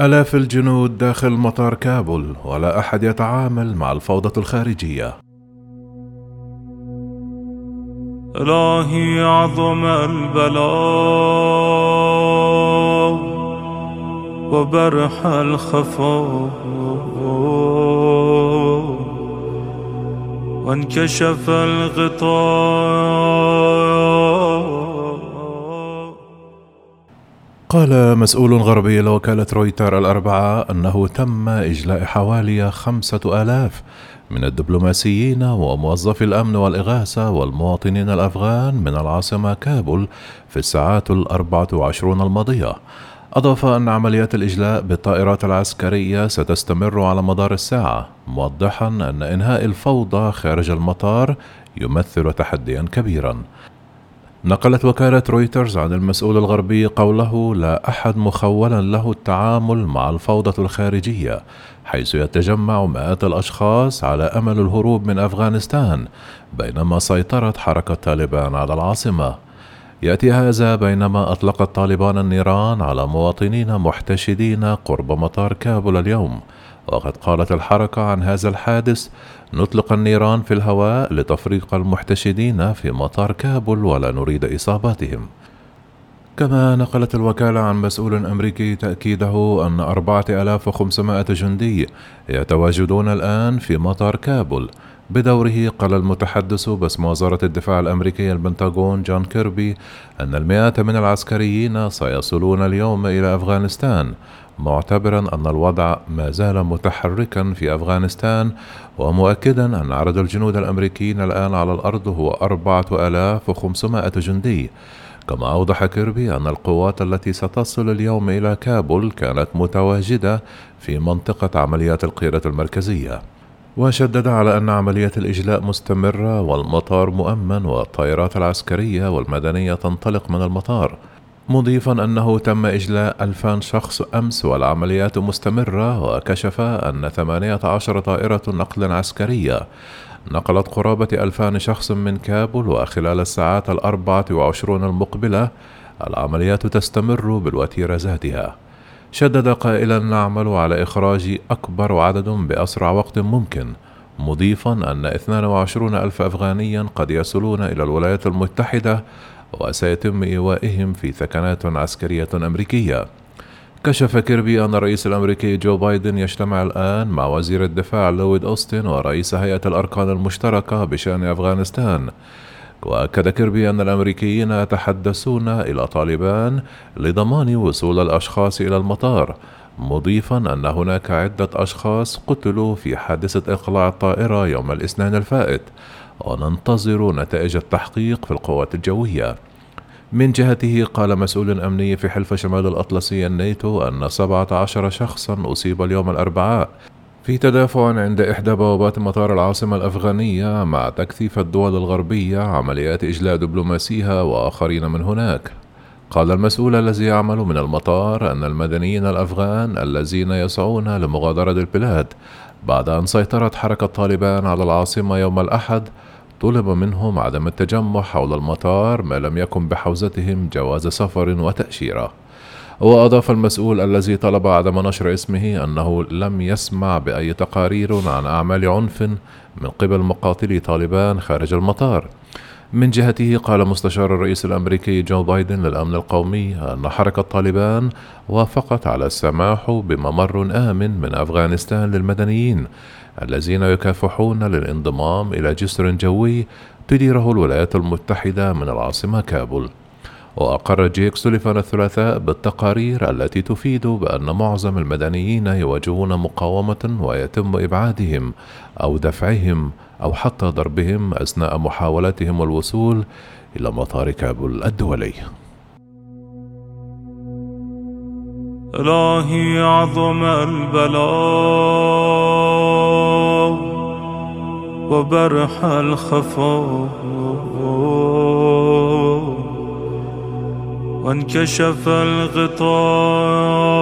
آلاف الجنود داخل مطار كابول ولا أحد يتعامل مع الفوضى الخارجية. إلهي عظم البلاء وبرح الخفاء وانكشف الغطاء قال مسؤول غربي لوكالة رويتر الأربعاء أنه تم إجلاء حوالي خمسة آلاف من الدبلوماسيين وموظفي الأمن والإغاثة والمواطنين الأفغان من العاصمة كابول في الساعات الأربعة وعشرون الماضية. أضاف أن عمليات الإجلاء بالطائرات العسكرية ستستمر على مدار الساعة موضحا أن إنهاء الفوضى خارج المطار يمثل تحديا كبيرا. نقلت وكالة رويترز عن المسؤول الغربي قوله لا أحد مخولا له التعامل مع الفوضى الخارجية حيث يتجمع مئات الأشخاص على أمل الهروب من أفغانستان بينما سيطرت حركة طالبان على العاصمة. يأتي هذا بينما أطلقت طالبان النيران على مواطنين محتشدين قرب مطار كابول اليوم وقد قالت الحركة عن هذا الحادث نطلق النيران في الهواء لتفريق المحتشدين في مطار كابول ولا نريد إصاباتهم. كما نقلت الوكالة عن مسؤول أمريكي تأكيده أن 4500 جندي يتواجدون الآن في مطار كابول. بدوره قال المتحدث باسم وزارة الدفاع الأمريكية البنتاغون جون كيربي أن المئات من العسكريين سيصلون اليوم إلى أفغانستان معتبرا أن الوضع ما زال متحركا في أفغانستان ومؤكدا أن عدد الجنود الأمريكيين الآن على الأرض هو 4500 جندي. كما أوضح كيربي أن القوات التي ستصل اليوم إلى كابول كانت متواجدة في منطقة عمليات القيادة المركزية. وشدد على أن عملية الإجلاء مستمرة والمطار مؤمن والطائرات العسكرية والمدنية تنطلق من المطار. مضيفا أنه تم إجلاء ألفان شخص أمس والعمليات مستمرة وكشف أن 18 طائرة نقل عسكرية نقلت قرابة ألفان شخص من كابول وخلال الساعات الأربعة وعشرون المقبلة. العمليات تستمر بالوتيرة ذاتها. شدد قائلا نعمل على إخراج أكبر عدد بأسرع وقت ممكن. مضيفا أن 22 ألف أفغانيا قد يصلون إلى الولايات المتحدة وسيتم إيوائهم في ثكنات عسكرية أمريكية. كشف كيربي أن الرئيس الأمريكي جو بايدن يجتمع الآن مع وزير الدفاع لويد أوستن ورئيس هيئة الأركان المشتركة بشأن أفغانستان. وأكد كيربي أن الأمريكيين يتحدثون إلى طالبان لضمان وصول الأشخاص إلى المطار مضيفا أن هناك عدة أشخاص قتلوا في حادثة إقلاع الطائرة يوم الاثنين الفائت. وننتظر نتائج التحقيق في القوات الجوية. من جهته قال مسؤول أمني في حلف شمال الأطلسي الناتو أن 17 شخصا أصيب اليوم الأربعاء في تدافع عند إحدى بوابات مطار العاصمة الأفغانية مع تكثيف الدول الغربية عمليات إجلاء دبلوماسيها وآخرين من هناك. قال المسؤول الذي يعمل من المطار أن المدنيين الأفغان الذين يسعون لمغادرة البلاد بعد أن سيطرت حركة طالبان على العاصمة يوم الأحد طلب منهم عدم التجمع حول المطار ما لم يكن بحوزتهم جواز سفر وتأشيرة. وأضاف المسؤول الذي طلب عدم نشر اسمه أنه لم يسمع بأي تقارير عن أعمال عنف من قبل مقاتلي طالبان خارج المطار. من جهته قال مستشار الرئيس الأمريكي جو بايدن للأمن القومي أن حركة طالبان وافقت على السماح بممر آمن من أفغانستان للمدنيين الذين يكافحون للانضمام إلى جسر جوي تديره الولايات المتحدة من العاصمة كابول. وأقر جيك سوليفان الثلاثاء بالتقارير التي تفيد بأن معظم المدنيين يواجهون مقاومة ويتم إبعادهم أو دفعهم أو حتى ضربهم أثناء محاولتهم الوصول إلى مطار كابول الدولي. إلهي عظم البلاء وبرح الخفاء وانكشف الغطاء